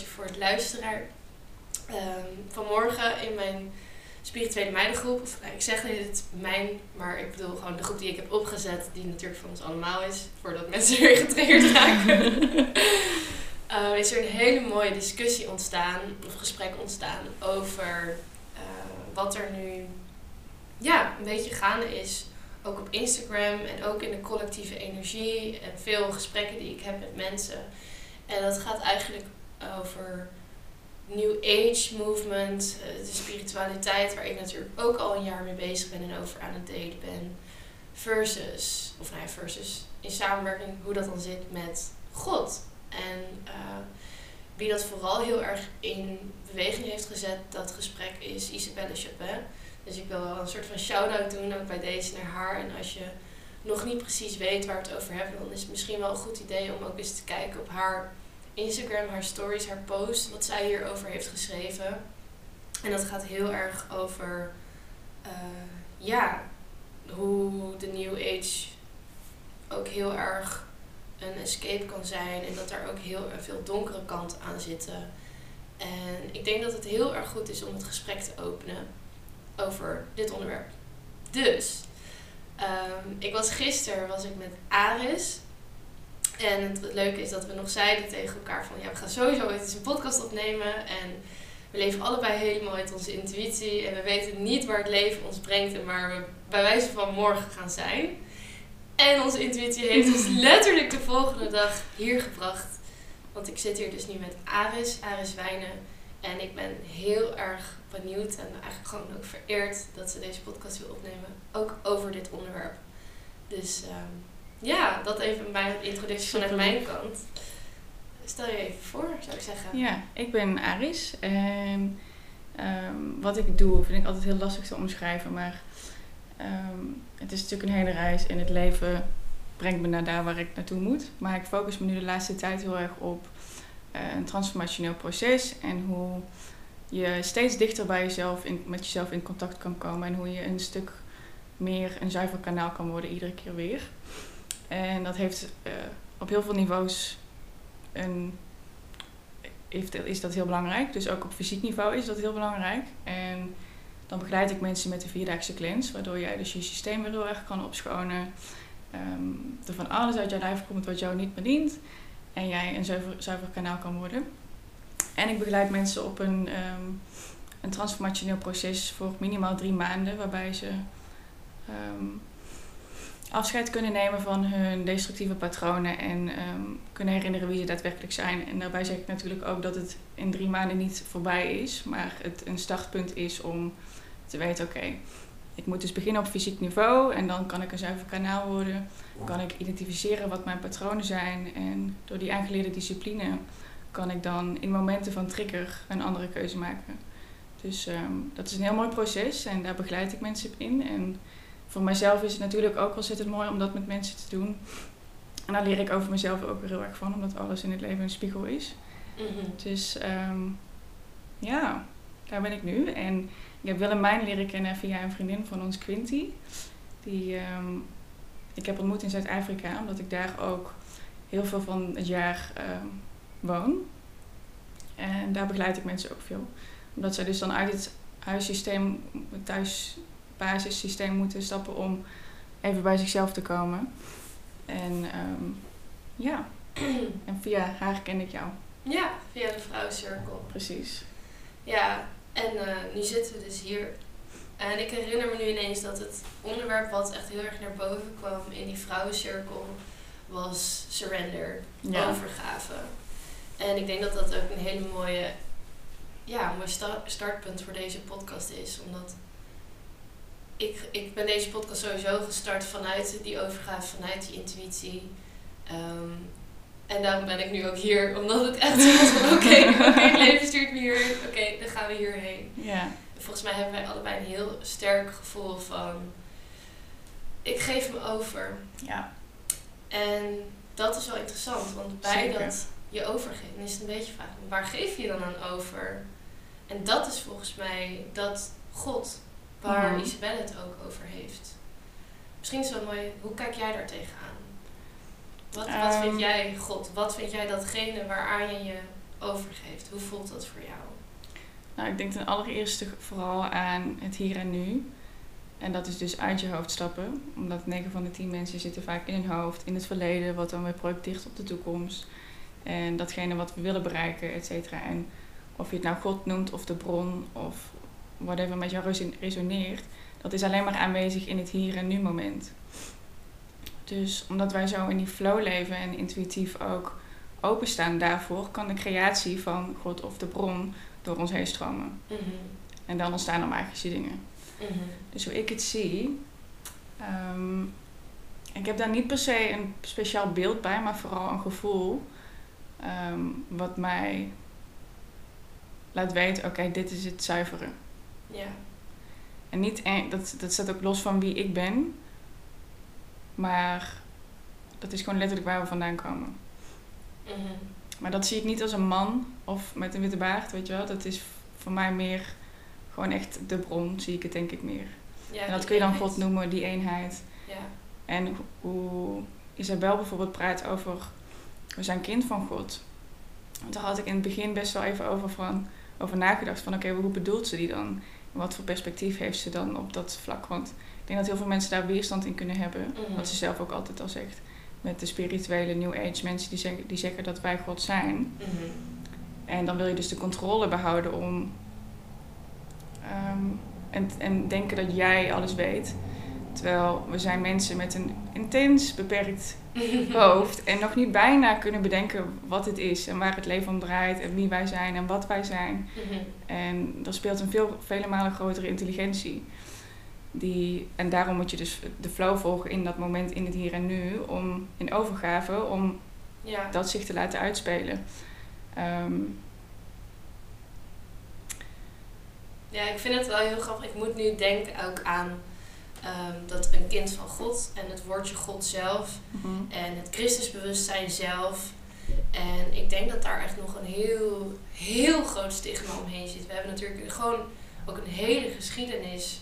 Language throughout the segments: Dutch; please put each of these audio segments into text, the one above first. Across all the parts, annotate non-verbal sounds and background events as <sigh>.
voor het luisteraar. Ehm, vanmorgen in mijn spirituele meidengroep, of nou, ik zeg het mijn, maar ik bedoel gewoon de groep die ik heb opgezet, die natuurlijk van ons allemaal is, voordat mensen <laughs> weer getriggerd raken. uh, <laughs> is er een hele mooie discussie ontstaan, of gesprek ontstaan, over uh, wat er nu ja, een beetje gaande is. Ook op Instagram en ook in de collectieve energie en veel gesprekken die ik heb met mensen. En dat gaat eigenlijk over New Age movement, eh, de spiritualiteit, waar ik natuurlijk ook al een jaar mee bezig ben en over aan het delen ben. Versus, of nou ja, versus in samenwerking hoe dat dan zit met God. En uh, wie dat vooral heel erg in beweging heeft gezet, dat gesprek, is Isabelle Chapin. Dus ik wil wel een soort van shout-out doen ook bij deze naar haar. En als je nog niet precies weet waar we het over hebben, dan is het misschien wel een goed idee om ook eens te kijken op haar Instagram, haar stories, haar post, wat zij hierover heeft geschreven. En dat gaat heel erg over, uh, ja, hoe de New Age ook heel erg een escape kan zijn en dat daar ook heel veel donkere kanten aan zitten. En ik denk dat het heel erg goed is om het gesprek te openen over dit onderwerp. Dus, um, ik was gisteren was ik met Aris. En het leuke is dat we nog zeiden tegen elkaar van ja, we gaan sowieso ooit eens een podcast opnemen. En we leven allebei helemaal uit onze intuïtie. En we weten niet waar het leven ons brengt en waar we bij wijze van morgen gaan zijn. En onze intuïtie heeft ons <laughs> letterlijk de volgende dag hier gebracht. Want ik zit hier dus nu met Aris, Aris Wijnen. En ik ben heel erg benieuwd en eigenlijk gewoon ook vereerd dat ze deze podcast wil opnemen. Ook over dit onderwerp. Dus um, ja, dat even bij de introductie vanuit mijn kant. Stel je even voor, zou ik zeggen. Ja, ik ben Aris. En um, wat ik doe vind ik altijd heel lastig te omschrijven. Maar um, het is natuurlijk een hele reis in het leven brengt me naar daar waar ik naartoe moet. Maar ik focus me nu de laatste tijd heel erg op uh, een transformationeel proces en hoe je steeds dichter bij jezelf in, met jezelf in contact kan komen en hoe je een stuk meer een zuiver kanaal kan worden iedere keer weer. En dat heeft uh, op heel veel niveaus een, is dat heel belangrijk. Dus ook op fysiek niveau is dat heel belangrijk. En dan begeleid ik mensen met de vierdaagse cleanse, waardoor jij dus je systeem weer heel erg kan opschonen. Um, er van alles uit jouw lijf komt wat jou niet bedient. En jij een zuiver, zuiver kanaal kan worden. En ik begeleid mensen op een, um, een transformationeel proces voor minimaal drie maanden, waarbij ze um, afscheid kunnen nemen van hun destructieve patronen en um, kunnen herinneren wie ze daadwerkelijk zijn. En daarbij zeg ik natuurlijk ook dat het in drie maanden niet voorbij is, maar het een startpunt is om te weten: oké, ik moet dus beginnen op fysiek niveau en dan kan ik een zuiver kanaal worden. Kan ik identificeren wat mijn patronen zijn en door die aangeleerde discipline kan ik dan in momenten van trigger een andere keuze maken. Dus um, dat is een heel mooi proces en daar begeleid ik mensen in. En voor mijzelf is het natuurlijk ook ontzettend mooi om dat met mensen te doen. En daar leer ik over mezelf ook weer heel erg van, omdat alles in het leven een spiegel is. Mm -hmm. Dus um, ja, daar ben ik nu. En ik heb Willemijn leren kennen via een vriendin van ons, Quinty. Die um, ik heb ontmoet in Zuid-Afrika, omdat ik daar ook heel veel van het jaar um, woon. En daar begeleid ik mensen ook veel. Omdat zij dus dan uit het huissysteem, het thuisbasissysteem moeten stappen om even bij zichzelf te komen. En um, ja, <clears throat> en via haar ken ik jou. Ja, via de vrouwencirkel. Precies. Ja, en uh, nu zitten we dus hier. En ik herinner me nu ineens dat het onderwerp wat echt heel erg naar boven kwam in die vrouwencirkel was surrender, ja. overgave. En ik denk dat dat ook een hele mooie, ja, mooi sta startpunt voor deze podcast is. Omdat ik, ik ben deze podcast sowieso gestart vanuit die overgave, vanuit die intuïtie. Um, en daarom ben ik nu ook hier, omdat het echt zo <laughs> was van oké, okay, okay, het leven stuurt me hier, oké, okay, dan gaan we hierheen. Ja. Volgens mij hebben wij allebei een heel sterk gevoel van, ik geef me over. Ja. En dat is wel interessant, want bij Zeker. dat je overgeeft, is het een beetje vraag, waar geef je dan aan over? En dat is volgens mij dat God, waar. Isabelle het ook over heeft. Misschien is het wel mooi, hoe kijk jij daar tegenaan? Wat, wat vind Ehm. jij God? Wat vind jij datgene waaraan je je overgeeft. Hoe voelt dat voor jou? Nou, ik denk ten allereerste vooral aan het hier en nu. En dat is dus uit je hoofd stappen. Omdat 9 van de 10 mensen zitten vaak in hun hoofd, in het verleden, wat dan weer projecteert op de toekomst. En datgene wat we willen bereiken, et cetera. En of je het nou God noemt of de bron of whatever met jou resoneert, dat is alleen maar aanwezig in het hier en nu moment. Dus omdat wij zo in die flow leven en intuïtief ook openstaan daarvoor, kan de creatie van God of de bron door ons heen stromen. Mhm. En dan ontstaan er magische dingen. Mhm. Dus hoe ik het zie, ehm, ik heb daar niet per se een speciaal beeld bij, maar vooral een gevoel ehm, wat mij laat weten, oké, dit is het zuivere. Ja. En niet, dat, dat staat ook los van wie ik ben, maar dat is gewoon letterlijk waar we vandaan komen. Mhm. Maar dat zie ik niet als een man of met een witte baard, weet je wel. Dat is voor mij meer gewoon echt de bron, zie ik het denk ik meer. ja En dat kun je dan. God noemen, die eenheid. Ja. En ho- hoe Isabel bijvoorbeeld praat over, we zijn kind van God. Want daar had ik in het begin best wel even over, van, over nagedacht. Van oké, hoe bedoelt ze die dan? Wat voor perspectief heeft ze dan op dat vlak? Want ik denk dat heel veel mensen daar weerstand in kunnen hebben. Mhm. Wat ze zelf ook altijd al zegt. Met de spirituele New Age mensen die zeggen, die zeggen dat wij God zijn. Mhm. En dan wil je dus de controle behouden om. ehm, en, en denken dat jij alles weet. Terwijl we zijn mensen met een intens beperkt hoofd. En nog niet bijna kunnen bedenken wat het is. En waar het leven om draait. En wie wij zijn en wat wij zijn. Mhm. En er speelt een veel, vele malen grotere intelligentie. Die, en daarom moet je dus de flow volgen in dat moment, in het hier en nu. Om in overgave, om Ja. dat zich te laten uitspelen. Ehm, ja, ik vind het wel heel grappig. Ik moet nu denken ook aan ehm, dat een kind van God en het woordje God zelf mhm. en het Christusbewustzijn zelf. En ik denk dat daar echt nog een heel, heel groot stigma omheen zit. We hebben natuurlijk gewoon ook een hele geschiedenis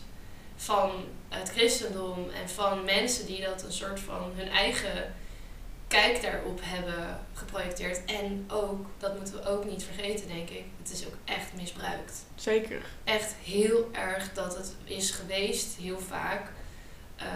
van het christendom en van mensen die dat een soort van hun eigen kijk daarop hebben geprojecteerd. En ook, dat moeten we ook niet vergeten, denk ik, het is ook echt misbruikt Zeker. echt heel erg dat het is geweest, heel vaak. eh,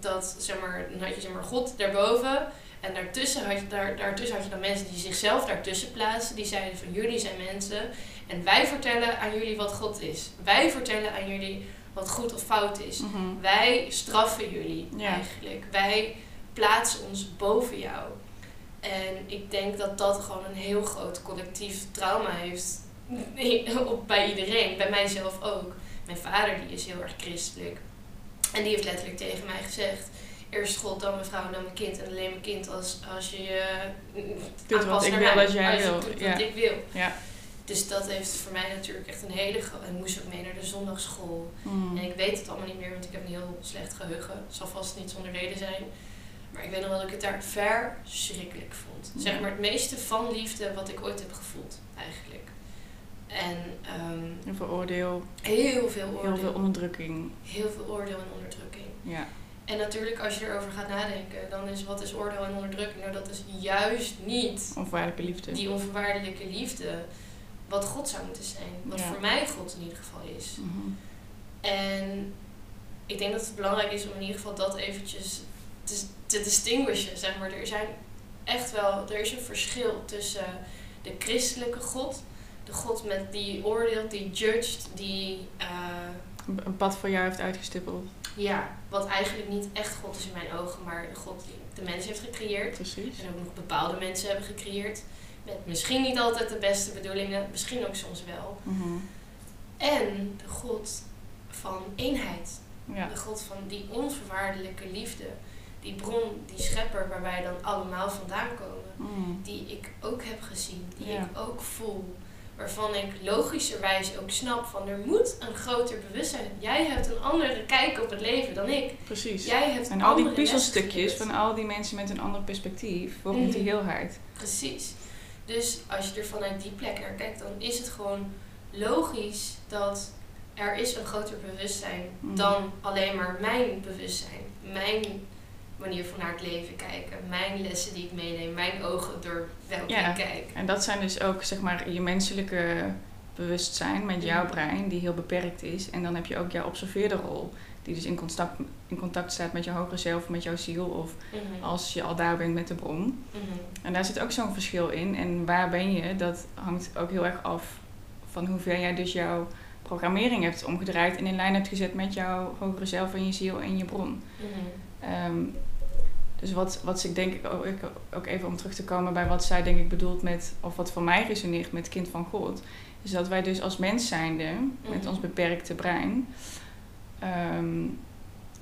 dat, zeg maar, dan had je zeg maar God daarboven. En daartussen had, je, daar, daartussen had je dan mensen die zichzelf daartussen plaatsen. Die zeiden van jullie zijn mensen. En wij vertellen aan jullie wat God is. Wij vertellen aan jullie wat goed of fout is. Mhm. Wij straffen jullie Ja. eigenlijk. Wij plaatsen ons boven jou. En ik denk dat dat gewoon een heel groot collectief trauma heeft <laughs> op, bij iedereen. Bij mijzelf ook. Mijn vader die is heel erg christelijk. En die heeft letterlijk tegen mij gezegd... Eerst God, dan mijn vrouw, dan mijn kind. En alleen mijn kind als, als je je Doet wat ik naar wil mij. als jij je wil, doet ja. wat ik wil. Ja. Dus dat heeft voor mij natuurlijk echt een hele grote... En moest ook mee naar de zondagschool. Mhm. En ik weet het allemaal niet meer, want ik heb een heel slecht geheugen. Het zal vast niet zonder reden zijn. Maar ik weet nog wel dat ik het daar verschrikkelijk vond. Zeg maar het meeste van liefde wat ik ooit heb gevoeld, eigenlijk. En ehm, Heel veel oordeel, heel veel heel oordeel. veel onderdrukking. heel veel oordeel en onderdrukking. Ja. En natuurlijk, als je erover gaat nadenken, dan is wat is oordeel en onderdrukking? Nou, dat is juist niet Onvoorwaardelijke liefde. die onvoorwaardelijke liefde wat God zou moeten zijn. Wat Ja. voor mij God in ieder geval is. Mhm. En ik denk dat het belangrijk is om in ieder geval dat eventjes te, te distinguishen. Zeg maar. Er zijn echt wel, er is een verschil tussen de christelijke God, de God met die oordeelt, die judged, die eh, Een pad voor jou heeft uitgestippeld. ja, wat eigenlijk niet echt God is in mijn ogen, maar de God die de mens heeft gecreëerd. Precies. En ook nog bepaalde mensen hebben gecreëerd. Met misschien niet altijd de beste bedoelingen, misschien ook soms wel. Mhm. En de God van eenheid. Ja. De God van die onvoorwaardelijke liefde. Die bron, die schepper waar wij dan allemaal vandaan komen. Mhm. Die ik ook heb gezien. Die Ja. ik ook voel. Waarvan ik logischerwijs ook snap van er moet een groter bewustzijn. Jij hebt een andere kijk op het leven dan ik. Precies. Jij hebt En al die puzzelstukjes van al die mensen met een ander perspectief vormt die Mhm. heelheid. Precies. Dus als je er vanuit die plek naar kijkt, dan is het gewoon logisch dat er is een groter bewustzijn Mhm. dan alleen maar mijn bewustzijn. Mijn manier van naar het leven kijken. Mijn lessen die ik meeneem. Mijn ogen door welke Ja. ik kijk. En dat zijn dus ook zeg maar je menselijke bewustzijn met jouw Mhm. brein, die heel beperkt is. En dan heb je ook jouw observeerde rol, die dus in contact, in contact staat met je hogere zelf, met jouw ziel, of Mhm. als je al daar bent met de bron. Mhm. En daar zit ook zo'n verschil in. En waar ben je, dat hangt ook heel erg af van hoe ver jij dus jouw programmering hebt omgedraaid en in lijn hebt gezet met jouw hogere zelf en je ziel en je bron. Mhm. Ehm, dus wat, wat ik denk, ook, ik- ook even om terug te komen bij wat zij denk ik bedoelt met, of wat voor mij resoneert met kind van God, is dat wij dus als mens zijnde, met Mhm. ons beperkte brein, ehm,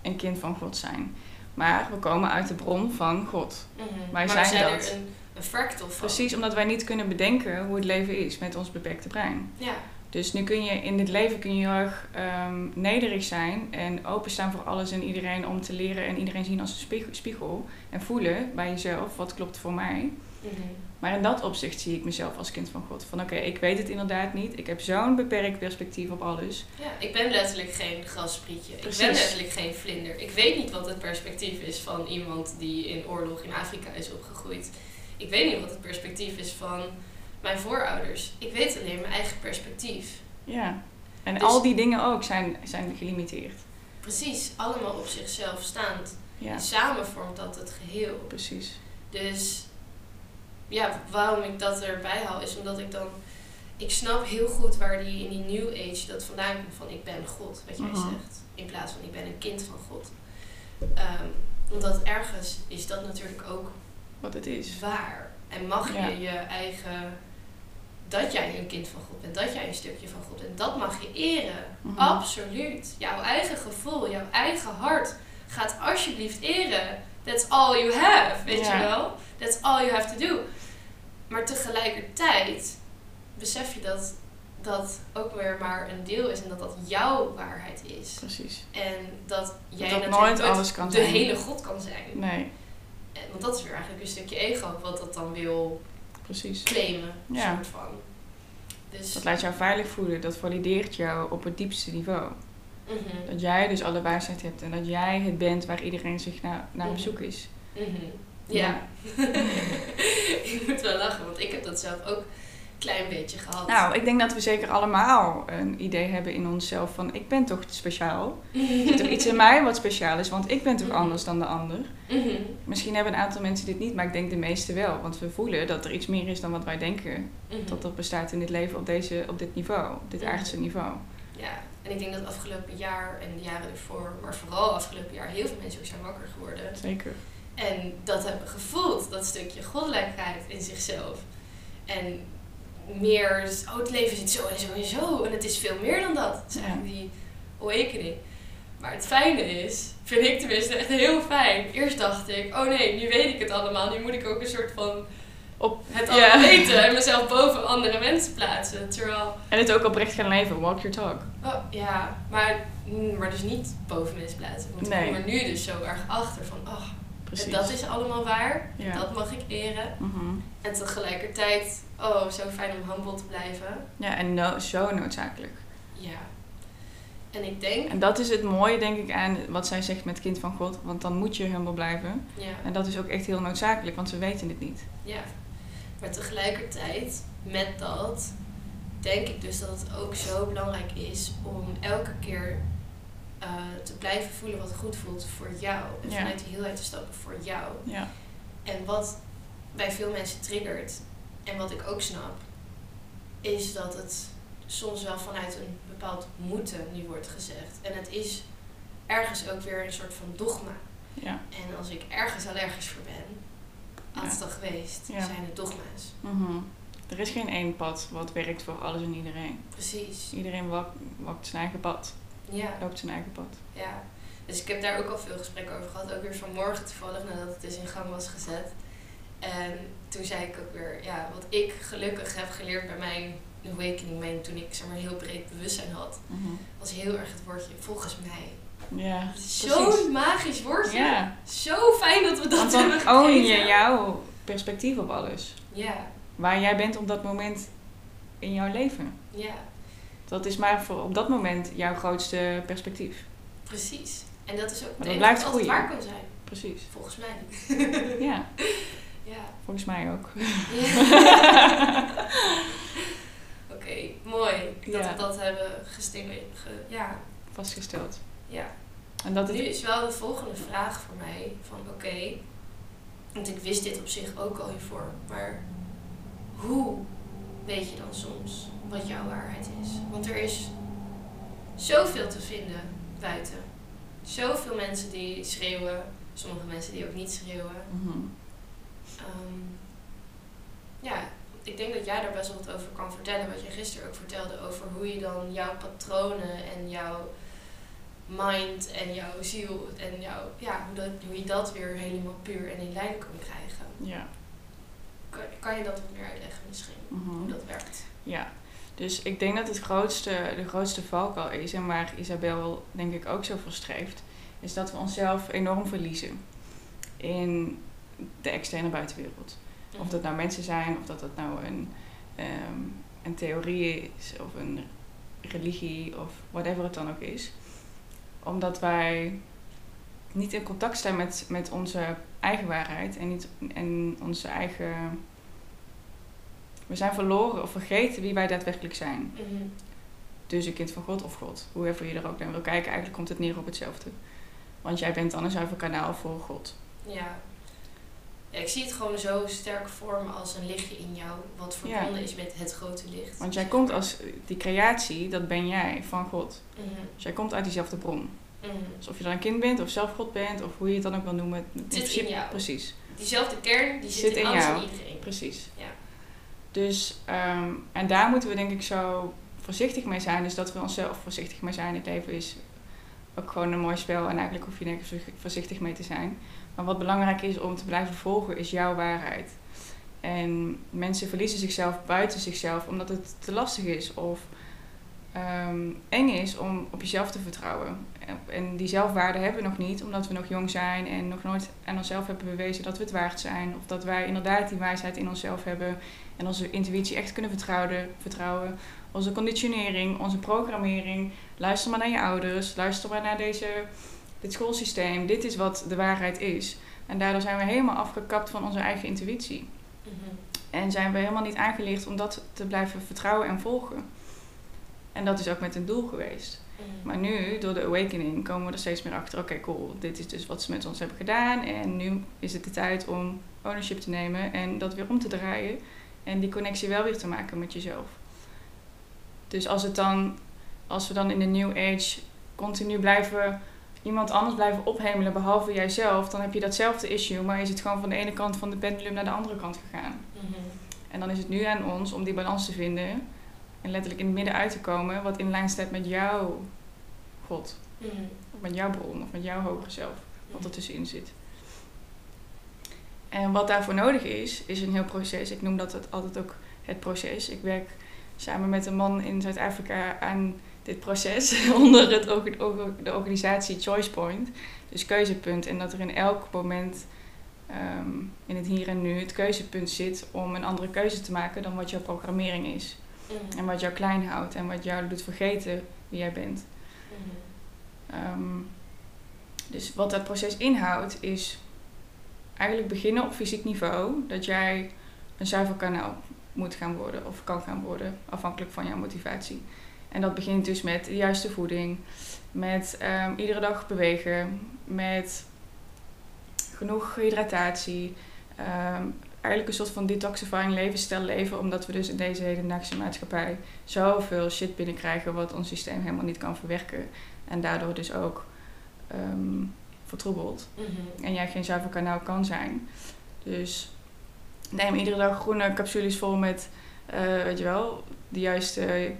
een kind van God zijn. Maar we komen uit de bron van God. Mhm. Wij maar zijn we dat. een, een fractal van. Precies omdat wij niet kunnen bedenken hoe het leven is met ons beperkte brein. Ja. Dus nu kun je in dit leven kun je heel erg ehm, nederig zijn en openstaan voor alles en iedereen om te leren en iedereen zien als een spiegel, en voelen bij jezelf wat klopt voor mij. Mhm. Maar in dat opzicht zie ik mezelf als kind van God. Van oké, ik weet het inderdaad niet. Ik heb zo'n beperkt perspectief op alles. Ja, ik ben letterlijk geen grassprietje. Ik ben letterlijk geen vlinder. Ik weet niet wat het perspectief is van iemand die in oorlog in Afrika is opgegroeid. Ik weet niet wat het perspectief is van mijn voorouders. Ik weet alleen mijn eigen perspectief. Ja. En Dus- al die dingen ook zijn, zijn gelimiteerd. Precies, allemaal op zichzelf staand. Ja, Samen vormt dat het geheel. precies. Dus ja, waarom ik dat erbij haal is omdat ik dan... Ik snap heel goed waar die in die New Age dat vandaan komt van ik ben God, wat jij Mhm. zegt. In plaats van ik ben een kind van God. Ehm, omdat ergens is dat natuurlijk ook Wat het is. waar. En mag Ja. je je eigen... Dat jij een kind van God bent, dat jij een stukje van God bent, dat mag je eren. Mhm. Absoluut. Jouw eigen gevoel, jouw eigen hart gaat alsjeblieft eren. That's all you have, weet je wel? That's all you have to do. Maar tegelijkertijd besef je dat dat ook weer maar een deel is en dat dat jouw waarheid is. Precies. En dat jij dat natuurlijk nooit alles kan de zijn. hele God kan zijn. Nee, En- Want dat is weer eigenlijk een stukje ego wat dat dan wil precies. claimen, Ja. soort van. Dus, Dat laat jou veilig voelen. Dat valideert jou op het diepste niveau. mhm, Dat jij dus alle wijsheid hebt en dat jij het bent waar iedereen zich naar, naar op Mhm. zoek is. mhm. Ja. <laughs> ik moet wel lachen, want ik heb dat zelf ook klein beetje gehad. Nou, ik denk dat we zeker allemaal een idee hebben in onszelf van ik ben toch speciaal. Er zit toch iets in <laughs> mij wat speciaal is, want ik ben toch Mhm. anders dan de ander. Mhm. Misschien hebben een aantal mensen dit niet, maar ik denk de meeste wel. Want we voelen dat er iets meer is dan wat wij denken. Mhm. Dat er bestaat in dit leven op, deze, op dit niveau, op dit aardse niveau. Ja, en ik denk dat afgelopen jaar en de jaren ervoor, maar vooral afgelopen jaar, heel veel mensen ook zijn wakker geworden. Zeker. En dat hebben gevoeld, dat stukje goddelijkheid in zichzelf. En meer, oh het leven zit zo en zo en zo. En het is veel meer dan dat. Het is Ja. eigenlijk die awakening. Maar het fijne is, vind ik tenminste echt heel fijn. Eerst dacht ik, oh nee, nu weet ik het allemaal. Nu moet ik ook een soort van Op, het allemaal weten en mezelf boven andere mensen plaatsen. Terwijl, en het ook oprecht gaan leven, walk your talk. oh ja, maar, mm, maar dus niet boven mensen plaatsen. Want Nee. ik kom er nu dus zo erg achter van, oh, Precies. dat is allemaal waar. Ja. Dat mag ik eren. Mhm. En tegelijkertijd, oh, zo fijn om humble te blijven. Ja, en no, zo noodzakelijk. Ja. En ik denk, En dat is het mooie, denk ik, aan wat zij zegt met kind van God. Want dan moet je humble blijven. ja, En dat is ook echt heel noodzakelijk, want we weten het niet. ja. Maar tegelijkertijd, met dat, denk ik dus dat het ook zo belangrijk is om elke keer blijven voelen wat goed voelt voor jou. En Ja. vanuit die heelheid te stappen voor jou. Ja. En wat bij veel mensen triggert, en wat ik ook snap, is dat het soms wel vanuit een bepaald moeten nu wordt gezegd. En het is ergens ook weer een soort van dogma. Ja. En als ik ergens allergisch voor ben, altijd al geweest, Ja. zijn het dogma's. Mhm. Er is geen één pad wat werkt voor alles en iedereen. Precies. Iedereen wak- wakt zijn eigen pad, Ja, loopt zijn eigen pad. ja. Dus ik heb daar ook al veel gesprekken over gehad. Ook weer vanmorgen toevallig, nadat het dus in gang was gezet. En toen zei ik ook weer, ja, wat ik gelukkig heb geleerd bij mijn awakening, mijn, toen ik zeg maar heel breed bewustzijn had, Mhm. was heel erg het woordje volgens mij. Ja. Zo'n magisch woordje. Ja, Zo fijn dat we dat want hebben dan own gekregen. je jouw perspectief op alles. Ja, Waar jij bent op dat moment in jouw leven. ja, Dat is maar voor op dat moment jouw grootste perspectief. precies. En dat is ook dat enige blijft altijd waar kan zijn. Precies. Volgens mij. <laughs> Ja, ja. volgens mij ook. <laughs> Oké, mooi dat Ja. we dat hebben gestimuleerd. Ge- ja, Vastgesteld. ja. En dat Nu is wel de volgende vraag voor mij van oké, want ik wist dit op zich ook al hiervoor, maar hoe weet je dan soms wat jouw waarheid is? Want er is zoveel te vinden buiten. Zoveel mensen die schreeuwen, sommige mensen die ook niet schreeuwen. Mhm. Ehm, ja, ik denk dat jij daar best wel wat over kan vertellen. Wat je gisteren ook vertelde over hoe je dan jouw patronen en jouw mind en jouw ziel en jouw, ja, hoe, dat, hoe je dat weer helemaal puur en in lijn kan krijgen. Ja. Kan, kan je dat wat meer uitleggen misschien? Mhm. Hoe dat werkt? Ja, dus ik denk dat het grootste, de grootste valkuil is, en waar Isabel denk ik ook zo voor streeft, is dat we onszelf enorm verliezen in de externe buitenwereld. Of dat nou mensen zijn, of dat dat nou een, ehm, een theorie is, of een religie, of whatever het dan ook is. Omdat wij niet in contact staan met, met onze eigen waarheid en, niet, en onze eigen we zijn verloren of vergeten wie wij daadwerkelijk zijn. Mhm. Dus een kind van God of God. Hoever je er ook naar wil kijken, eigenlijk komt het neer op hetzelfde. Want jij bent dan een zuiver kanaal voor God. Ja. ja. Ik zie het gewoon zo sterk vormen als een lichtje in jou, wat Ja. verbonden is met het grote licht. Want jij komt als die creatie, dat ben jij van God. Dus jij komt uit diezelfde bron. Mhm. Dus of je dan een kind bent, of zelf God bent, of hoe je het dan ook wil noemen. in in principe- jou. Precies, Diezelfde kern, die zit, Zit in, in jou. en iedereen. precies. Ja. Dus, ehm, en daar moeten we denk ik zo voorzichtig mee zijn. Dus dat we onszelf voorzichtig mee zijn. Het leven is ook gewoon een mooi spel en eigenlijk hoef je nergens voorzichtig mee te zijn. Maar wat belangrijk is om te blijven volgen, is jouw waarheid. En mensen verliezen zichzelf buiten zichzelf omdat het te lastig is of ehm, eng is om op jezelf te vertrouwen. En- die zelfwaarde hebben we nog niet, omdat we nog jong zijn en nog nooit aan onszelf hebben bewezen dat we het waard zijn. Of dat wij inderdaad die wijsheid in onszelf hebben en onze intuïtie echt kunnen vertrouwen. vertrouwen. Onze conditionering, onze programmering. Luister maar naar je ouders, luister maar naar deze, dit schoolsysteem. Dit is wat de waarheid is. En daardoor zijn we helemaal afgekapt van onze eigen intuïtie. Mhm. En zijn we helemaal niet aangeleerd om dat te blijven vertrouwen en volgen. En dat is ook met een doel geweest. Mhm. Maar nu, door de awakening, komen we er steeds meer achter. Oké, cool. Dit is dus wat ze met ons hebben gedaan. En nu is het de tijd om ownership te nemen en dat weer om te draaien. En die connectie wel weer te maken met jezelf. Dus als, het dan, als we dan in de new age continu blijven iemand anders blijven ophemelen behalve jijzelf, dan heb je datzelfde issue, maar is het gewoon van de ene kant van de pendulum naar de andere kant gegaan. Mhm. En dan is het nu aan ons om die balans te vinden en letterlijk in het midden uit te komen, wat in lijn staat met jouw God, Mhm. of met jouw bron, of met jouw hogere zelf, wat er tussenin zit. En wat daarvoor nodig is, is een heel proces. Ik noem dat het altijd ook het proces. Ik werk samen met een man in Zuid-Afrika aan dit proces <laughs> onder het, de organisatie Choice Point, dus keuzepunt. En dat er in elk moment ehm, in het hier en nu het keuzepunt zit om een andere keuze te maken dan wat jouw programmering is. Mhm. En wat jou klein houdt en wat jou doet vergeten wie jij bent. Mhm. Ehm, dus wat dat proces inhoudt is eigenlijk beginnen op fysiek niveau. Dat jij een zuiver kanaal moet gaan worden of kan gaan worden, afhankelijk van jouw motivatie. En dat begint dus met de juiste voeding, met ehm, iedere dag bewegen, met genoeg hydratatie. ehm, eigenlijk een soort van detoxifying levensstijl leven, omdat we dus in deze hedendaagse maatschappij zoveel shit binnenkrijgen wat ons systeem helemaal niet kan verwerken. En daardoor dus ook vertroebeld. Mhm. En jij geen zuiver kanaal kan zijn. Dus neem iedere dag groene capsules vol met, eh, weet je wel, de juiste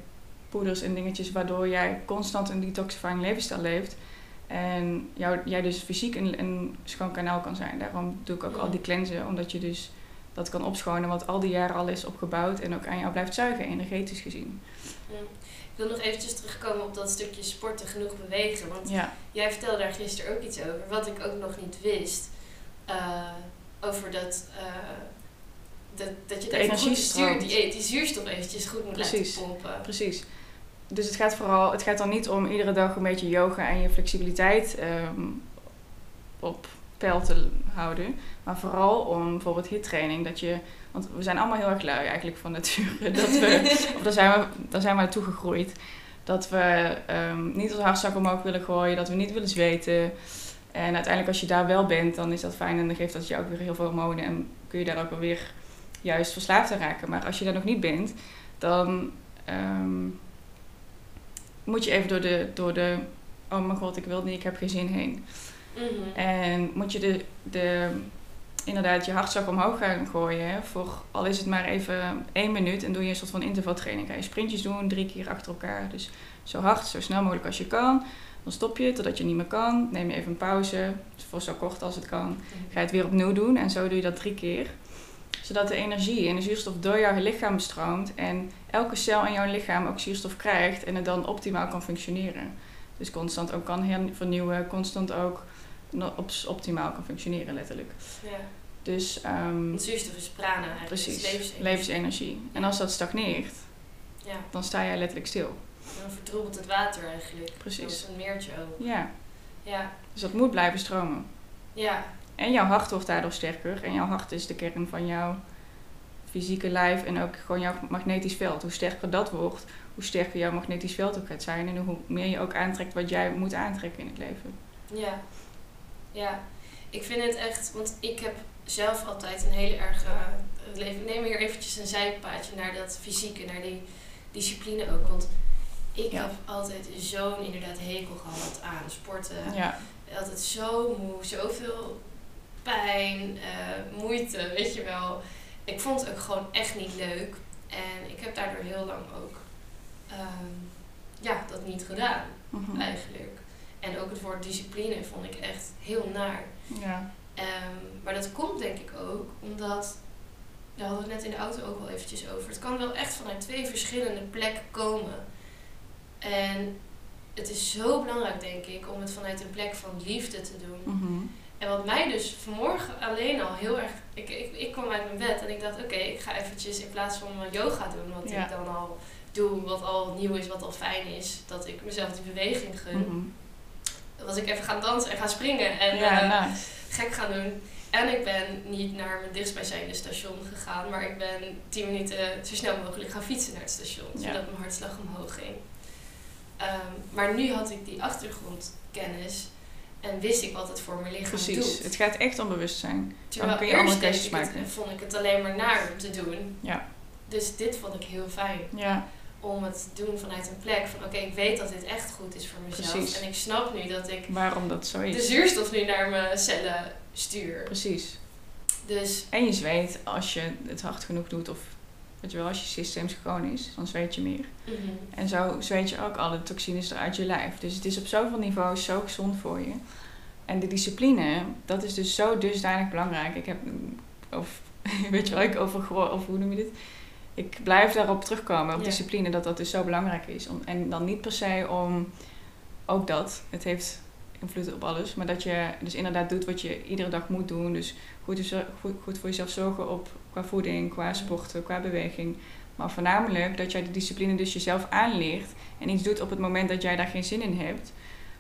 poeders en dingetjes waardoor jij constant een detoxifying levensstijl leeft. En jou, jij dus fysiek een, een schoon kanaal kan zijn. Daarom doe ik ook al die cleansen, omdat je dus dat kan opschonen wat al die jaren al is opgebouwd en ook aan jou blijft zuigen, energetisch gezien. Ja. Ik wil nog eventjes terugkomen op dat stukje sporten, genoeg bewegen. Want Ja, jij vertelde daar gisteren ook iets over, wat ik ook nog niet wist. Eh, over dat, eh, dat, dat je De die, stroomt. die, zuurstof eventjes goed moet Precies. laten pompen. Precies. Dus het gaat vooral, het gaat dan niet om iedere dag een beetje yoga en je flexibiliteit ehm, op peil te houden. Maar vooral om bijvoorbeeld hittraining, dat je... Want we zijn allemaal heel erg lui eigenlijk van nature. <laughs> Dat we, of daar zijn we, daar zijn we naartoe gegroeid. Dat we um, niet onze hartzak omhoog willen gooien, dat we niet willen zweten. En uiteindelijk als je daar wel bent, dan is dat fijn en dan geeft dat je ook weer heel veel hormonen. En kun je daar ook wel weer juist verslaafd aan raken. Maar als je daar nog niet bent, dan um, moet je even door de, door de oh mijn god, ik wil niet, ik heb geen zin heen. Mhm. En moet je de, de, inderdaad je hartslag omhoog gaan gooien. Voor, al is het maar even één minuut en doe je een soort van intervaltraining. Ga je sprintjes doen, drie keer achter elkaar. Dus zo hard, zo snel mogelijk als je kan. Dan stop je totdat je niet meer kan. Neem je even een pauze, voor zo kort als het kan. Mhm. Ga je het weer opnieuw doen en zo doe je dat drie keer. Zodat de energie en de zuurstof door jouw lichaam stroomt. En elke cel in jouw lichaam ook zuurstof krijgt en het dan optimaal kan functioneren. Dus constant ook kan vernieuwen, constant ook optimaal kan functioneren, letterlijk. Ja. Dus, um, zuurstof is prana eigenlijk. Precies, levensenergie. levensenergie. En als dat stagneert, ja. dan sta jij letterlijk stil. En dan verdroebelt het water eigenlijk. Precies. een meertje ook. Ja. ja. Dus dat moet blijven stromen. Ja. En jouw hart wordt daardoor sterker. En jouw hart is de kern van jouw fysieke lijf en ook gewoon jouw magnetisch veld. Hoe sterker dat wordt, hoe sterker jouw magnetisch veld ook gaat zijn en hoe meer je ook aantrekt wat jij moet aantrekken in het leven. Ja, ja. Ik vind het echt, want ik heb zelf altijd een hele erg uh, leven. Neem hier eventjes een zijpaadje naar dat fysieke, naar die discipline ook. Want ik heb altijd zo'n inderdaad hekel gehad aan sporten. Ja. Altijd zo moe, zoveel pijn, uh, moeite, weet je wel. Ik vond het ook gewoon echt niet leuk. En ik heb daardoor heel lang ook Ehm, ja, dat niet gedaan, mhm. eigenlijk. En ook het woord discipline vond ik echt heel naar. Ja. Um, maar dat komt denk ik ook omdat, daar hadden we het net in de auto ook wel eventjes over. Het kan wel echt vanuit twee verschillende plekken komen. En het is zo belangrijk, denk ik, om het vanuit een plek van liefde te doen. Mhm. En wat mij dus vanmorgen alleen al heel erg. Ik, ik, ik kwam uit mijn bed en ik dacht: oké, ik ga eventjes in plaats van yoga doen, wat ik dan al doe wat al nieuw is, wat al fijn is, dat ik mezelf die beweging gun. Mm Was ik even gaan dansen en gaan springen en ja, uh, gek gaan doen. En ik ben niet naar mijn dichtstbijzijnde station gegaan, maar ik ben 10 minuten zo snel mogelijk gaan fietsen naar het station, zodat mijn hartslag omhoog ging. Um, maar nu had ik die achtergrondkennis en wist ik wat het voor mijn lichaam Precies. doet. Precies, het gaat echt om bewustzijn. Terwijl Dan kun je andere keuzes maken. vond ik het alleen maar naar om te doen. Ja. Dus dit vond ik heel fijn. Ja om het te doen vanuit een plek van oké, ik weet dat dit echt goed is voor mezelf. Precies. En ik snap nu dat ik waarom dat zo is. de zuurstof nu naar mijn cellen stuur. Precies. Dus. En je zweet als je het hard genoeg doet of weet je wel, als je systeem schoon is, dan zweet je meer. Mhm. En zo zweet je ook alle toxines eruit je lijf. Dus het is op zoveel niveaus zo gezond voor je. En de discipline, dat is dus zo dusdanig belangrijk. Ik heb, of <laughs> weet je wel, ik over, of hoe noem je dit? Ik blijf daarop terugkomen, op discipline, dat dat dus zo belangrijk is. Om, en dan niet per se om ook dat, het heeft invloed op alles, maar dat je dus inderdaad doet wat je iedere dag moet doen. Dus goed, goed, goed voor jezelf zorgen op qua voeding, qua sporten, qua beweging. Maar voornamelijk dat jij de discipline dus jezelf aanleert en iets doet op het moment dat jij daar geen zin in hebt.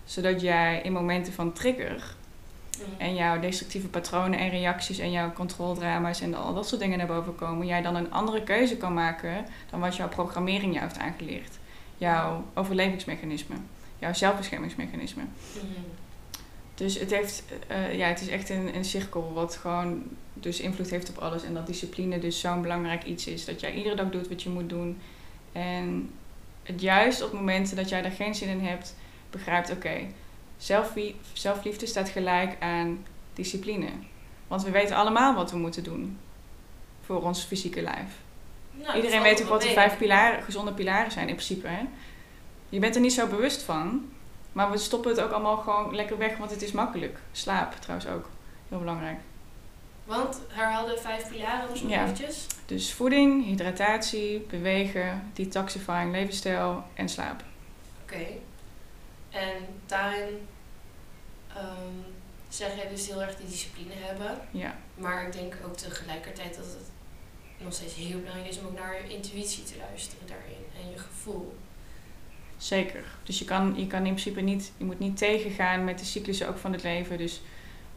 Zodat jij in momenten van trigger en jouw destructieve patronen en reacties en jouw controledrama's en al dat soort dingen naar boven komen, jij dan een andere keuze kan maken dan wat jouw programmering jou heeft aangeleerd. Jouw overlevingsmechanisme, jouw zelfbeschermingsmechanisme. Mhm. Dus het, heeft, uh, ja, het is echt een, een cirkel wat gewoon dus invloed heeft op alles. En dat discipline dus zo'n belangrijk iets is. Dat jij iedere dag doet wat je moet doen. En het juist op momenten dat jij er geen zin in hebt, begrijpt, oké, zelfliefde staat gelijk aan discipline. Want we weten allemaal wat we moeten doen voor ons fysieke lijf. Nou, Iedereen weet ook wat de vijf pilaren, gezonde pilaren zijn in principe. Hè? Je bent er niet zo bewust van, maar we stoppen het ook allemaal gewoon lekker weg, want het is makkelijk. Slaap trouwens ook, heel belangrijk. Want herhaal de vijf pilaren dus nog ja. eventjes. Dus voeding, hydratatie, bewegen, detoxifying, levensstijl en slaap. Oké. En daarin um, zeg jij dus heel erg die discipline hebben. Ja. Maar ik denk ook tegelijkertijd dat het nog steeds heel belangrijk is om ook naar je intuïtie te luisteren daarin en je gevoel. Zeker. Dus je kan, je kan in principe niet, je moet niet tegengaan met de cyclussen ook van het leven. Dus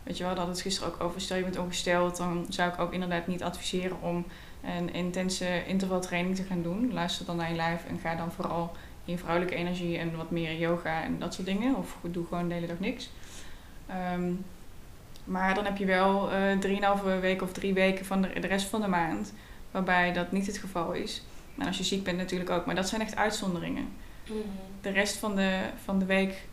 Weet je wel, dat het gisteren ook over, stel je bent ongesteld, dan zou ik ook inderdaad niet adviseren om een intense intervaltraining te gaan doen. Luister dan naar je lijf en ga dan vooral in vrouwelijke energie en wat meer yoga en dat soort dingen. Of doe gewoon de hele dag niks. Ehm, maar dan heb je wel uh, drieënhalve weken of drie weken van de, de rest van de maand waarbij dat niet het geval is. En als je ziek bent natuurlijk ook, maar dat zijn echt uitzonderingen. Mhm. De rest van de, van de week,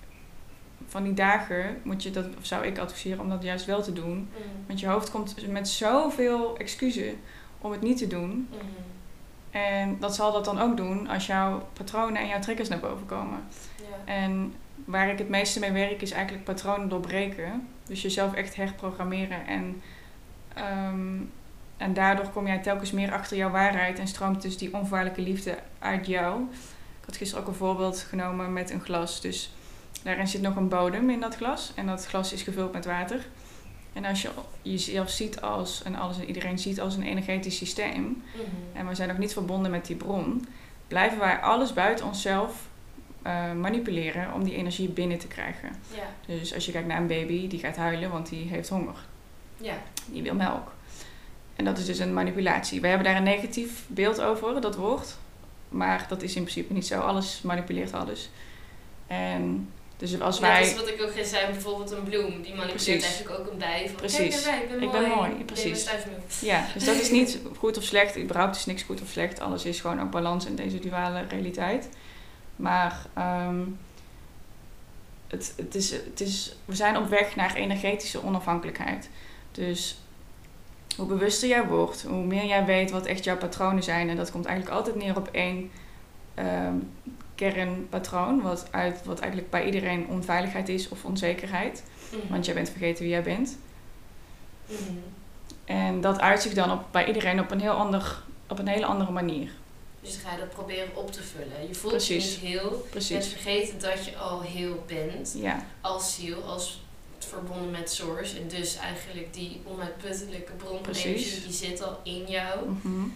van die dagen, moet je dat, of zou ik adviseren om dat juist wel te doen. Mhm. Want je hoofd komt met zoveel excuses om het niet te doen. Mhm. En dat zal dat dan ook doen als jouw patronen en jouw triggers naar boven komen. Ja. En waar ik het meeste mee werk is eigenlijk patronen doorbreken. Dus jezelf echt herprogrammeren en um, en daardoor kom jij telkens meer achter jouw waarheid en stroomt dus die onvoorwaardelijke liefde uit jou. Ik had gisteren ook een voorbeeld genomen met een glas. Dus daarin zit nog een bodem in dat glas. En dat glas is gevuld met water. En als je jezelf ziet als, en alles en iedereen ziet als een energetisch systeem, mhm. en we zijn nog niet verbonden met die bron, blijven wij alles buiten onszelf uh, manipuleren om die energie binnen te krijgen. Ja. Dus als je kijkt naar een baby, die gaat huilen, want die heeft honger. Ja. Die wil melk. En dat is dus een manipulatie. We hebben daar een negatief beeld over, dat woord. Maar dat is in principe niet zo. Alles manipuleert alles. En dus als wij... Dat is wat ik ook zei, bijvoorbeeld een bloem. Die manipuleert eigenlijk ook een bij. Van, precies. Kijk, ik ben ik mooi. ben mooi. Precies. Ja, <laughs> dus dat is niet goed of slecht. Überhaupt is niks goed of slecht. Alles is gewoon ook balans in deze duale realiteit. Maar um, het, het is, het is, we zijn op weg naar energetische onafhankelijkheid. Dus hoe bewuster jij wordt, hoe meer jij weet wat echt jouw patronen zijn. En dat komt eigenlijk altijd neer op één um, kernpatroon, wat, uit, wat eigenlijk bij iedereen onveiligheid is of onzekerheid. Mhm. Want jij bent vergeten wie jij bent. Mhm. En dat uit zich dan op, bij iedereen op een, heel ander, op een hele andere manier. Dus ga je dat proberen op te vullen. Je voelt je niet heel. Precies. Je bent vergeten dat je al heel bent. Ja. Als ziel, als verbonden met source. En dus eigenlijk die onuitputtelijke bron van energie die zit al in jou. Mhm.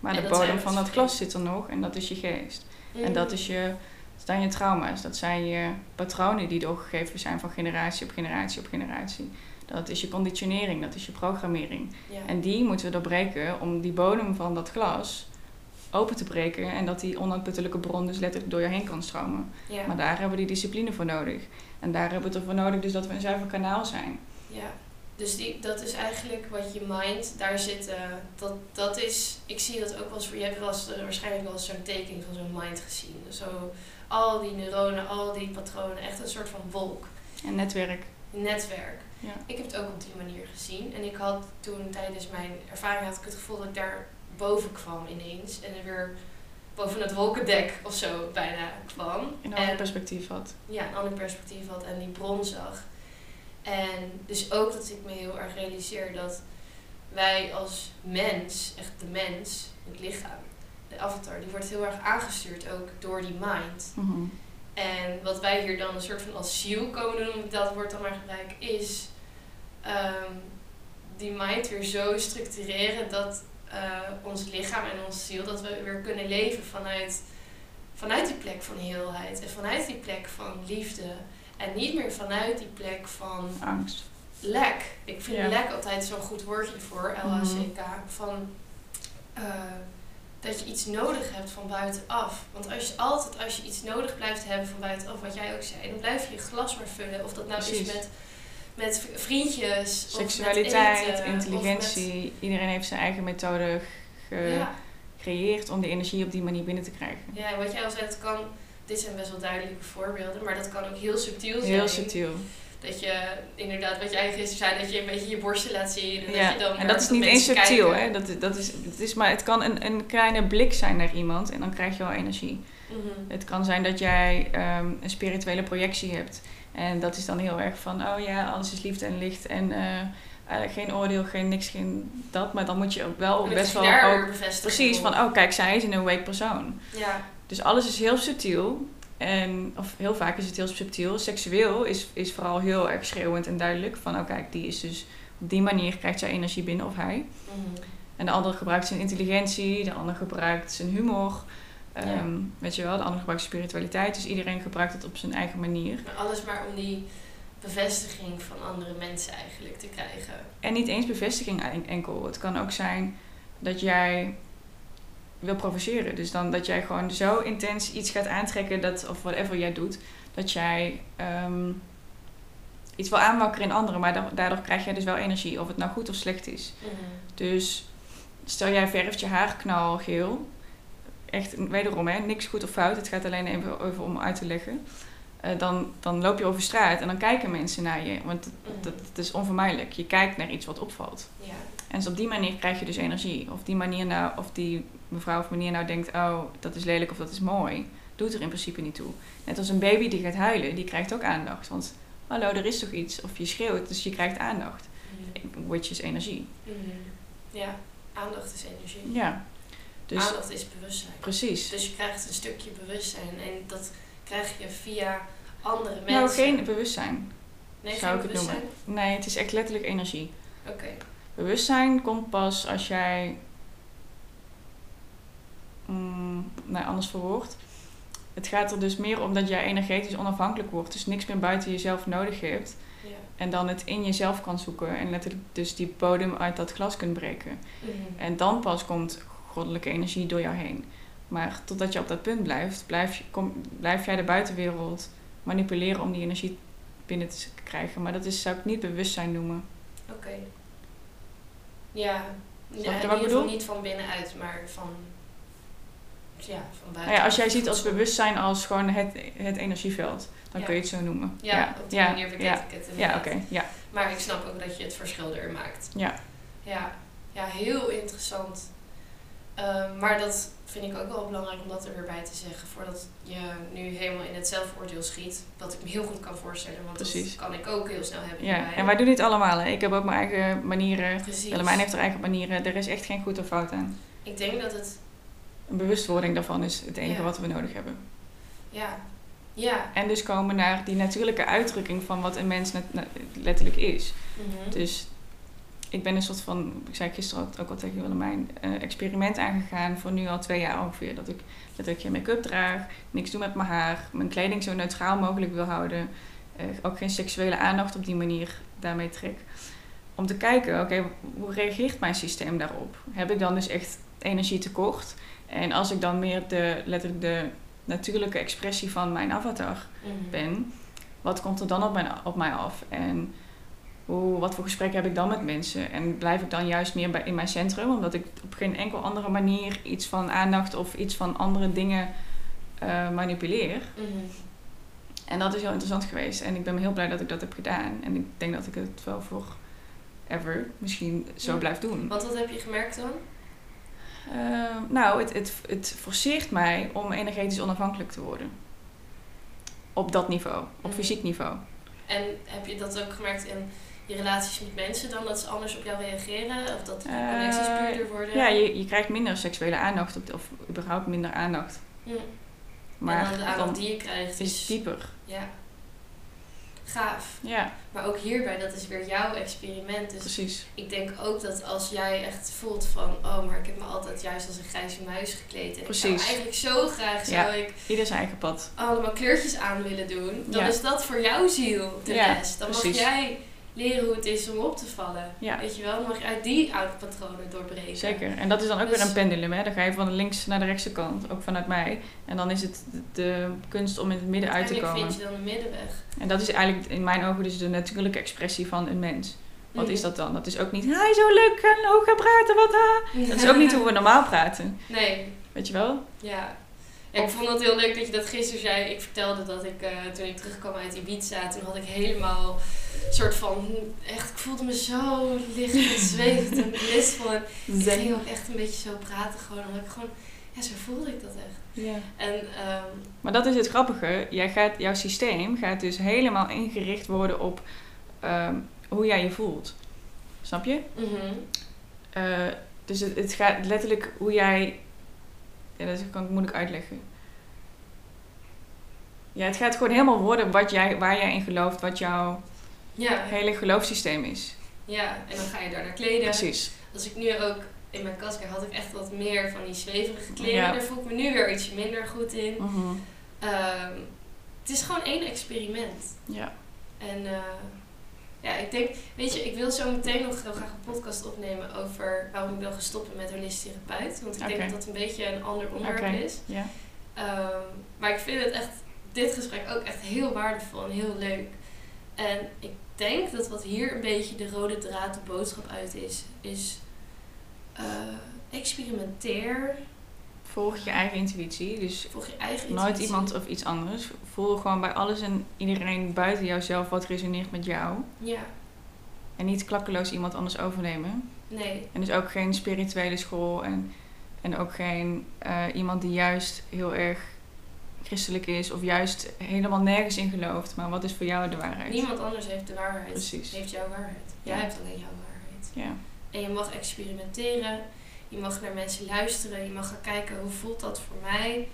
Maar de bodem van dat glas zit er nog en dat is je geest. En dat is je, dat zijn je trauma's. Dat zijn je patronen die doorgegeven zijn van generatie op generatie op generatie. Dat is je conditionering, dat is je programmering. En die moeten we doorbreken om die bodem van dat glas open te breken en dat die onuitputtelijke bron dus letterlijk door je heen kan stromen. Maar daar hebben we die discipline voor nodig. En daar hebben we het ervoor nodig dus dat we een zuiver kanaal zijn. Ja, dus die, dat is eigenlijk wat je mind, daar zit, dat, dat is, ik zie dat ook wel eens, je hebt wel eens, uh, waarschijnlijk wel eens zo'n tekening van zo'n mind gezien. Zo, al die neuronen, al die patronen, echt een soort van wolk. Een netwerk. Een netwerk. Ja. Ik heb het ook op die manier gezien. En ik had toen tijdens mijn ervaring had ik het gevoel dat ik daar boven kwam ineens. En er weer boven het wolkendek of zo bijna kwam. Een ander perspectief had. Ja, een ander perspectief had en die bron zag. En dus ook dat ik me heel erg realiseer dat wij als mens, echt de mens, het lichaam, de avatar, die wordt heel erg aangestuurd ook door die mind. Mhm. En wat wij hier dan een soort van als ziel komen doen, om dat woord dan maar gebruik, is ehm, die mind weer zo structureren dat uh, ons lichaam en ons ziel, dat we weer kunnen leven vanuit, vanuit die plek van heelheid en vanuit die plek van liefde. En niet meer vanuit die plek van angst. Lek. Ik vind lek altijd zo'n goed woordje voor, LHCK. Mhm. Van uh, dat je iets nodig hebt van buitenaf. Want als je altijd als je iets nodig blijft hebben van buitenaf, wat jij ook zei, dan blijf je je glas maar vullen. Of dat nou is met met vriendjes. Seksualiteit, intelligentie. Iedereen heeft zijn eigen methode gecreëerd om de energie op die manier binnen te krijgen. Ja, wat jij al zei, het kan, dit zijn best wel duidelijke voorbeelden, maar dat kan ook heel subtiel zijn. Heel subtiel. Dat je inderdaad, wat jij gisteren zei, dat je een beetje je borsten laat zien. En, ja. dat je dan en dat is niet eens subtiel, hè? Dat, dat is, dat is maar, het kan een, een kleine blik zijn naar iemand en dan krijg je wel energie. Mhm. Het kan zijn dat jij ehm, een spirituele projectie hebt. En dat is dan heel erg van, oh ja, alles is liefde en licht en uh, geen oordeel, geen niks, geen dat. Maar dan moet je ook wel best wel ook precies van, oh kijk, zij is een awake persoon. Ja. Dus alles is heel subtiel. En, of heel vaak is het heel subtiel. Seksueel is, is vooral heel erg schreeuwend en duidelijk. Van, oh kijk, die is dus op die manier krijgt zij energie binnen of hij. Mhm. En de ander gebruikt zijn intelligentie, de ander gebruikt zijn humor. Um, Weet je wel, de ander gebruikt spiritualiteit. Dus iedereen gebruikt het op zijn eigen manier. alles maar om die bevestiging van andere mensen eigenlijk te krijgen. En niet eens bevestiging en- enkel. Het kan ook zijn dat jij wil provoceren. Dus dan dat jij gewoon zo intens iets gaat aantrekken, dat, of whatever jij doet, dat jij ehm, iets wil aanwakkeren in anderen, maar da- daardoor krijg jij dus wel energie, of het nou goed of slecht is. Dus stel jij verft je haar knalgeel. Echt, wederom, hè, niks goed of fout. Het gaat alleen even over om uit te leggen. Eh, dan, dan loop je over straat en dan kijken mensen naar je. Want dat, Mhm. dat, dat is onvermijdelijk. Je kijkt naar iets wat opvalt. Ja. En dus op die manier krijg je dus energie. Of die manier nou, of die mevrouw of meneer nou denkt, oh, dat is lelijk of dat is mooi. Doet er in principe niet toe. Net als een baby die gaat huilen, die krijgt ook aandacht. Want hallo, er is toch iets. Of je schreeuwt, dus je krijgt aandacht. Mhm. Which is energie. Mhm. Ja, aandacht is energie. Ja. Dus Aandacht is bewustzijn. precies. Dus je krijgt een stukje bewustzijn en dat krijg je via andere mensen. Nou, geen bewustzijn. nee, zou geen ik het noemen. bewustzijn? Nee, het is echt letterlijk energie. Oké. Bewustzijn komt pas als jij. Mm, nee, anders verwoord. Het gaat er dus meer om dat jij energetisch onafhankelijk wordt. Dus niks meer buiten jezelf nodig hebt. Ja. En dan het in jezelf kan zoeken. En letterlijk dus die bodem uit dat glas kunt breken. Mhm. En dan pas komt goddelijke energie door jou heen. Maar totdat je op dat punt blijft, blijf, je, kom, blijf jij de buitenwereld manipuleren om die energie binnen te krijgen. Maar dat is, zou ik niet bewustzijn noemen. Oké. Ja. Ja je in ieder geval niet van binnenuit, maar van... Ja, van buiten. Nou ja, als jij ziet als bewustzijn als gewoon het, het energieveld, dan Ja. kun je het zo noemen. Ja, op die ja, manier bekijk ja. ik het Ja, oké. ja. Maar ik snap ook dat je het verschil erin maakt. Ja. Ja, ja heel interessant. Ehm, maar dat vind ik ook wel belangrijk om dat er weer bij te zeggen. Voordat je nu helemaal in het zelfoordeel schiet. Wat ik me heel goed kan voorstellen. Want Precies. dat kan ik ook heel snel hebben ja. En wij doen dit allemaal. Hè. Ik heb ook mijn eigen manieren. Precies. Willemijn heeft haar eigen manieren. Er is echt geen goed of fout aan. Ik denk dat het... Een bewustwording daarvan is het enige Ja. wat we nodig hebben. Ja. Ja. En dus komen naar die natuurlijke uitdrukking van wat een mens letterlijk is. Mhm. Dus ik ben een soort van, ik zei gisteren ook, ook al tegen Willemijn, eh, experiment aangegaan voor nu al twee jaar ongeveer. Dat ik, dat ik geen make-up draag, niks doe met mijn haar, mijn kleding zo neutraal mogelijk wil houden. eh, ook geen seksuele aandacht op die manier daarmee trek. Om te kijken, oké, hoe reageert mijn systeem daarop? Heb ik dan dus echt energietekort? En als ik dan meer de, letterlijk de natuurlijke expressie van mijn avatar Mhm. ben, wat komt er dan op, mijn, op mij af? En hoe, wat voor gesprekken heb ik dan met mensen? En blijf ik dan juist meer bij, in mijn centrum, omdat ik op geen enkel andere manier iets van aandacht of iets van andere dingen eh, manipuleer? Mhm. En dat is heel interessant geweest. En ik ben heel blij dat ik dat heb gedaan. En ik denk dat ik het wel voor ever misschien zo Ja. blijf doen. Want wat heb je gemerkt dan? Eh, nou, het, het, het forceert mij om energetisch onafhankelijk te worden. Op dat niveau, op Mhm. fysiek niveau. En heb je dat ook gemerkt in je relaties met mensen dan? Dat ze anders op jou reageren? Of dat de Eh, connecties puurder worden? Ja, je, je krijgt minder seksuele aandacht, op, of überhaupt minder aandacht. Hm. Maar en dan de aandacht die je krijgt is dieper. Ja. Gaaf. Ja, Maar ook hierbij, dat is weer jouw experiment. Dus precies. ik denk ook dat als jij echt voelt van... Oh, maar ik heb me altijd juist als een grijze muis gekleed. En ik zou eigenlijk zo graag Ja. zou ik Ieder zijn eigen pad. allemaal kleurtjes aan willen doen. Dan Ja. is dat voor jouw ziel de les. Dan mag jij leren hoe het is om op te vallen. Ja. Weet je wel? Dan mag je uit die oude patronen doorbreken. Zeker. En dat is dan ook Dus- weer een pendulum. Hè? Dan ga je van de links naar de rechtse kant, ook vanuit mij. En dan is het de, de kunst om in het midden uit te komen. vind je dan een middenweg. En dat is eigenlijk in mijn ogen dus de natuurlijke expressie van een mens. Wat Mhm. is dat dan? Dat is ook niet, hij zo leuk en hoog gaan praten, wat ha. Dat is ook niet hoe we normaal praten. Nee, Weet je wel? ja. Ik vond het heel leuk dat je dat gisteren zei. Ik vertelde dat ik eh, toen ik terugkwam uit Ibiza, toen had ik helemaal een soort van, echt, ik voelde me zo licht en <laughs> zwevend en blissvol. En ik ging ook echt een beetje zo praten gewoon, omdat ik gewoon, ja, zo voelde ik dat echt. Ja. En ehm, Maar dat is het grappige. Jij gaat, jouw systeem gaat dus helemaal ingericht worden op ehm, hoe jij je voelt. Snap je? mhm. Eh, dus het, het gaat letterlijk hoe jij. Ja, dat kan ik moeilijk uitleggen. Ja, het gaat gewoon helemaal worden wat jij, waar jij in gelooft, wat jouw ja, hele geloofssysteem is. ja, en dan ga je daar naar kleden. Precies. Als ik nu ook in mijn kast kijk, had ik echt wat meer van die zweverige kleren. Ja. Daar voel ik me nu weer iets minder goed in. Mhm. Ehm, het is gewoon één experiment. Ja. En uh, ja, ik denk, weet je, ik wil zo meteen nog heel graag een podcast opnemen over waarom ik wil stoppen met holistische therapeut. Want ik denk dat dat een beetje een ander onderwerp okay. is. Ja. Um, maar ik vind het echt, dit gesprek ook echt heel waardevol en heel leuk. En ik denk dat wat hier een beetje de rode draad, de boodschap uit is, is uh, experimenteer. Volg je eigen intuïtie. Dus Volg je eigen nooit intuïtie. iemand of iets anders. Voel gewoon bij alles en iedereen buiten jouzelf wat resoneert met jou. Ja, En niet klakkeloos iemand anders overnemen. nee. En dus ook geen spirituele school. En, en ook geen eh, iemand die juist heel erg christelijk is. Of juist helemaal nergens in gelooft. Maar wat is voor jou de waarheid? Niemand anders heeft de waarheid. Precies. Heeft jouw waarheid. Jij Ja. hebt alleen jouw waarheid. Ja. En je mag experimenteren. Je mag naar mensen luisteren. Je mag gaan kijken hoe voelt dat voor mij.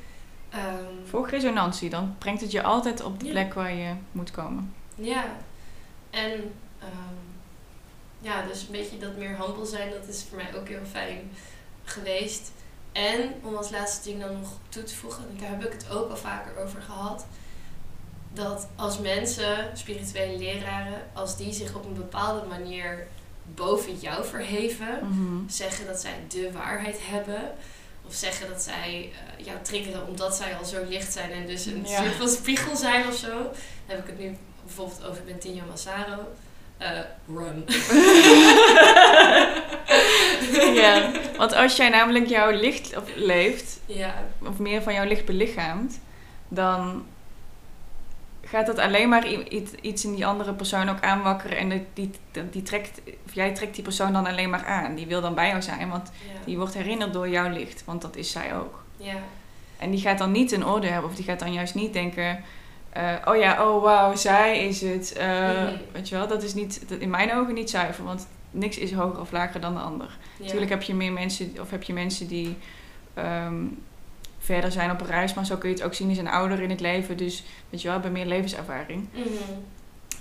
Volg resonantie. Dan brengt het je altijd op de Ja. plek waar je moet komen. Ja, en ehm, ja, dus een beetje dat meer humble zijn, dat is voor mij ook heel fijn geweest. En om als laatste ding dan nog toe te voegen, en daar heb ik het ook al vaker over gehad, dat als mensen, spirituele leraren, als die zich op een bepaalde manier boven jou verheven, Mhm. zeggen dat zij de waarheid hebben. Of zeggen dat zij eh, jou triggeren omdat zij al zo licht zijn en dus een Ja. soort van spiegel zijn of zo. Dan heb ik het nu bijvoorbeeld over Bentinho Massaro. Eh, run. <laughs> ja, want als jij namelijk jouw licht of leeft, ja, of meer van jouw licht belichaamt, dan gaat dat alleen maar iets- in die andere persoon ook aanwakkeren. En die, die, die trekt, of jij trekt die persoon dan alleen maar aan. Die wil dan bij jou zijn, want ja, die wordt herinnerd door jouw licht, want dat is zij ook. ja, En die gaat dan niet een oordeel hebben, of die gaat dan juist niet denken: eh, oh ja, oh wauw, zij is het. eh, Mhm. Weet je wel, dat is niet, dat in mijn ogen niet zuiver, want niks is hoger of lager dan de ander. ja. Natuurlijk heb je meer mensen, of heb je mensen die ehm, verder zijn op een reis, maar zo kun je het ook zien, die zijn ouder in het leven, dus weet je wel, hebben meer levenservaring. Mhm.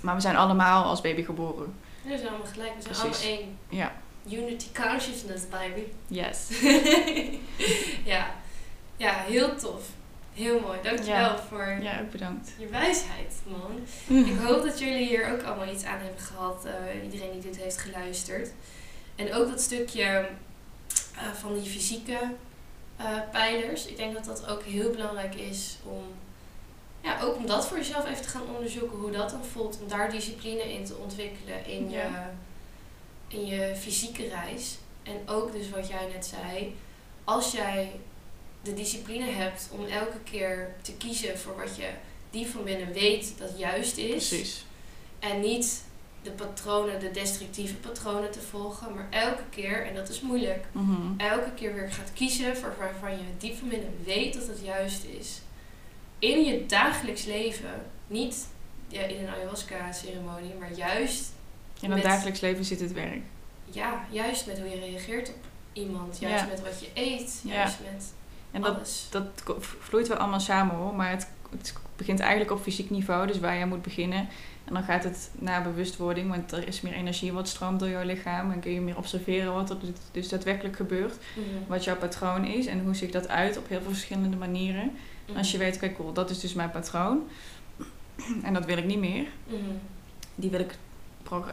Maar we zijn allemaal als baby geboren. We zijn allemaal gelijk, we zijn Precies. allemaal één. Ja. Unity consciousness, baby. Yes. <laughs> ja. ja, heel tof. Heel mooi. Dankjewel Ja. voor Ja, ook bedankt. je wijsheid, man. Ik hoop dat jullie hier ook allemaal iets aan hebben gehad. eh, iedereen die dit heeft geluisterd. En ook dat stukje eh, van die fysieke eh, pijlers. Ik denk dat dat ook heel belangrijk is om... Ja, ook om dat voor jezelf even te gaan onderzoeken. Hoe dat dan voelt. Om daar discipline in te ontwikkelen in, je, in je fysieke reis. En ook dus wat jij net zei. Als jij de discipline hebt om elke keer te kiezen voor wat je diep van binnen weet dat juist is. Precies. En niet de patronen, de destructieve patronen te volgen, maar elke keer, en dat is moeilijk, Mhm. elke keer weer gaat kiezen voor waarvan je diep van binnen weet dat het juist is. In je dagelijks leven, niet ja, in een ayahuasca-ceremonie, maar juist, In het dagelijks leven zit het werk. ja, juist met hoe je reageert op iemand, juist Ja. met wat je eet, Ja. juist met En dat, alles. dat ko- vloeit wel allemaal samen hoor, maar het, het begint eigenlijk op fysiek niveau, dus waar jij moet beginnen. En dan gaat het naar bewustwording, want er is meer energie wat stroomt door jouw lichaam en kun je meer observeren wat er dus- dus daadwerkelijk gebeurt. Mhm. Wat jouw patroon is en hoe zich dat uit op heel veel verschillende manieren. Mhm. Als je weet, kijk cool, dat is dus mijn patroon. En dat wil ik niet meer. Mhm. Die wil ik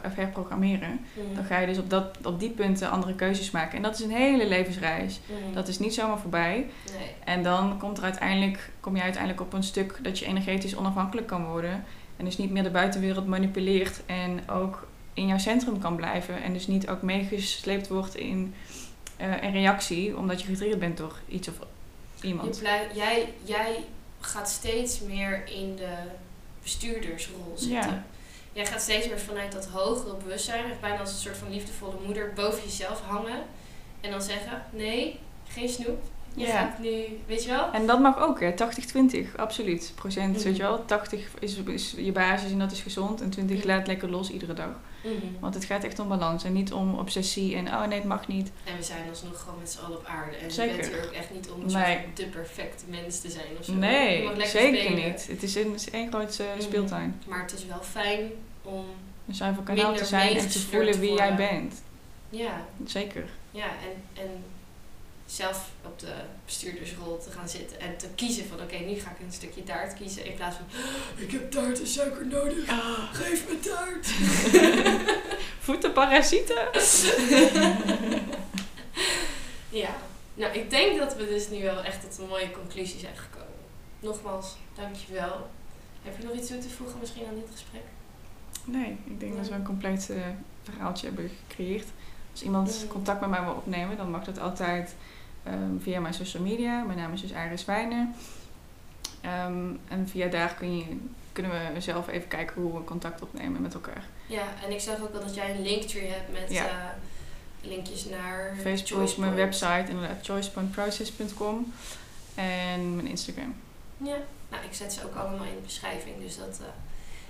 herprogrammeren. Mhm. Dan ga je dus op, dat, op die punten andere keuzes maken. En dat is een hele levensreis. Mhm. Dat is niet zomaar voorbij. Nee. En dan komt er uiteindelijk, kom je uiteindelijk op een stuk dat je energetisch onafhankelijk kan worden. En dus niet meer de buitenwereld manipuleert. En ook in jouw centrum kan blijven. En dus niet ook meegesleept wordt in eh, een reactie. Omdat je getriggerd bent door iets of iemand. jij, jij gaat steeds meer in de bestuurdersrol zitten. Ja. Jij gaat steeds meer vanuit dat hogere bewustzijn, bijna als een soort van liefdevolle moeder, boven jezelf hangen. En dan zeggen, nee, geen snoep. Je Ja. gaat nu, weet je wel? En dat mag ook, hè? 80-20, absoluut. Procent, Mhm. weet je wel. 80 is, is je basis en dat is gezond. En 20 Mhm. laat lekker los iedere dag. Mhm. Want het gaat echt om balans en niet om obsessie en oh nee, het mag niet. En we zijn alsnog gewoon met z'n allen op aarde. En Zeker. je bent hier ook echt niet om Nee. de perfecte mens te zijn of zo. Nee, zeker spelen. niet. Het is een, één grote Mhm. speeltuin. Maar het is wel fijn om, Een zuiver kanaal Minder te zijn en te voelen wie jij bent. ja, Zeker. ja, en, en zelf op de bestuurdersrol te gaan zitten en te kiezen van oké, nu ga ik een stukje taart kiezen in plaats van ik heb taart en suiker nodig, geef me taart. <laughs> Voetenparasieten. <laughs> ja, nou ik denk dat we dus nu wel echt tot een mooie conclusie zijn gekomen. Nogmaals, dankjewel. Heb je nog iets toe te voegen misschien aan dit gesprek? Nee, ik denk dat we een compleet uh, verhaaltje hebben gecreëerd. Als iemand contact met mij wil opnemen, dan mag dat altijd ehm, via mijn social media. Mijn naam is dus Iris Wijner. Ehm, en via daar kun je, kunnen we zelf even kijken hoe we contact opnemen met elkaar. Ja, en ik zag ook wel dat jij een linktree hebt met Ja. eh, linkjes naar Facebook mijn website, inderdaad choicepointprocess.com. En mijn Instagram. Ja, nou ik zet ze ook allemaal in de beschrijving, dus dat, eh,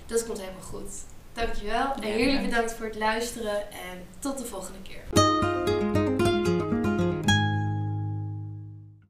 dat komt helemaal goed. Dankjewel en jullie bedankt voor het luisteren en tot de volgende keer.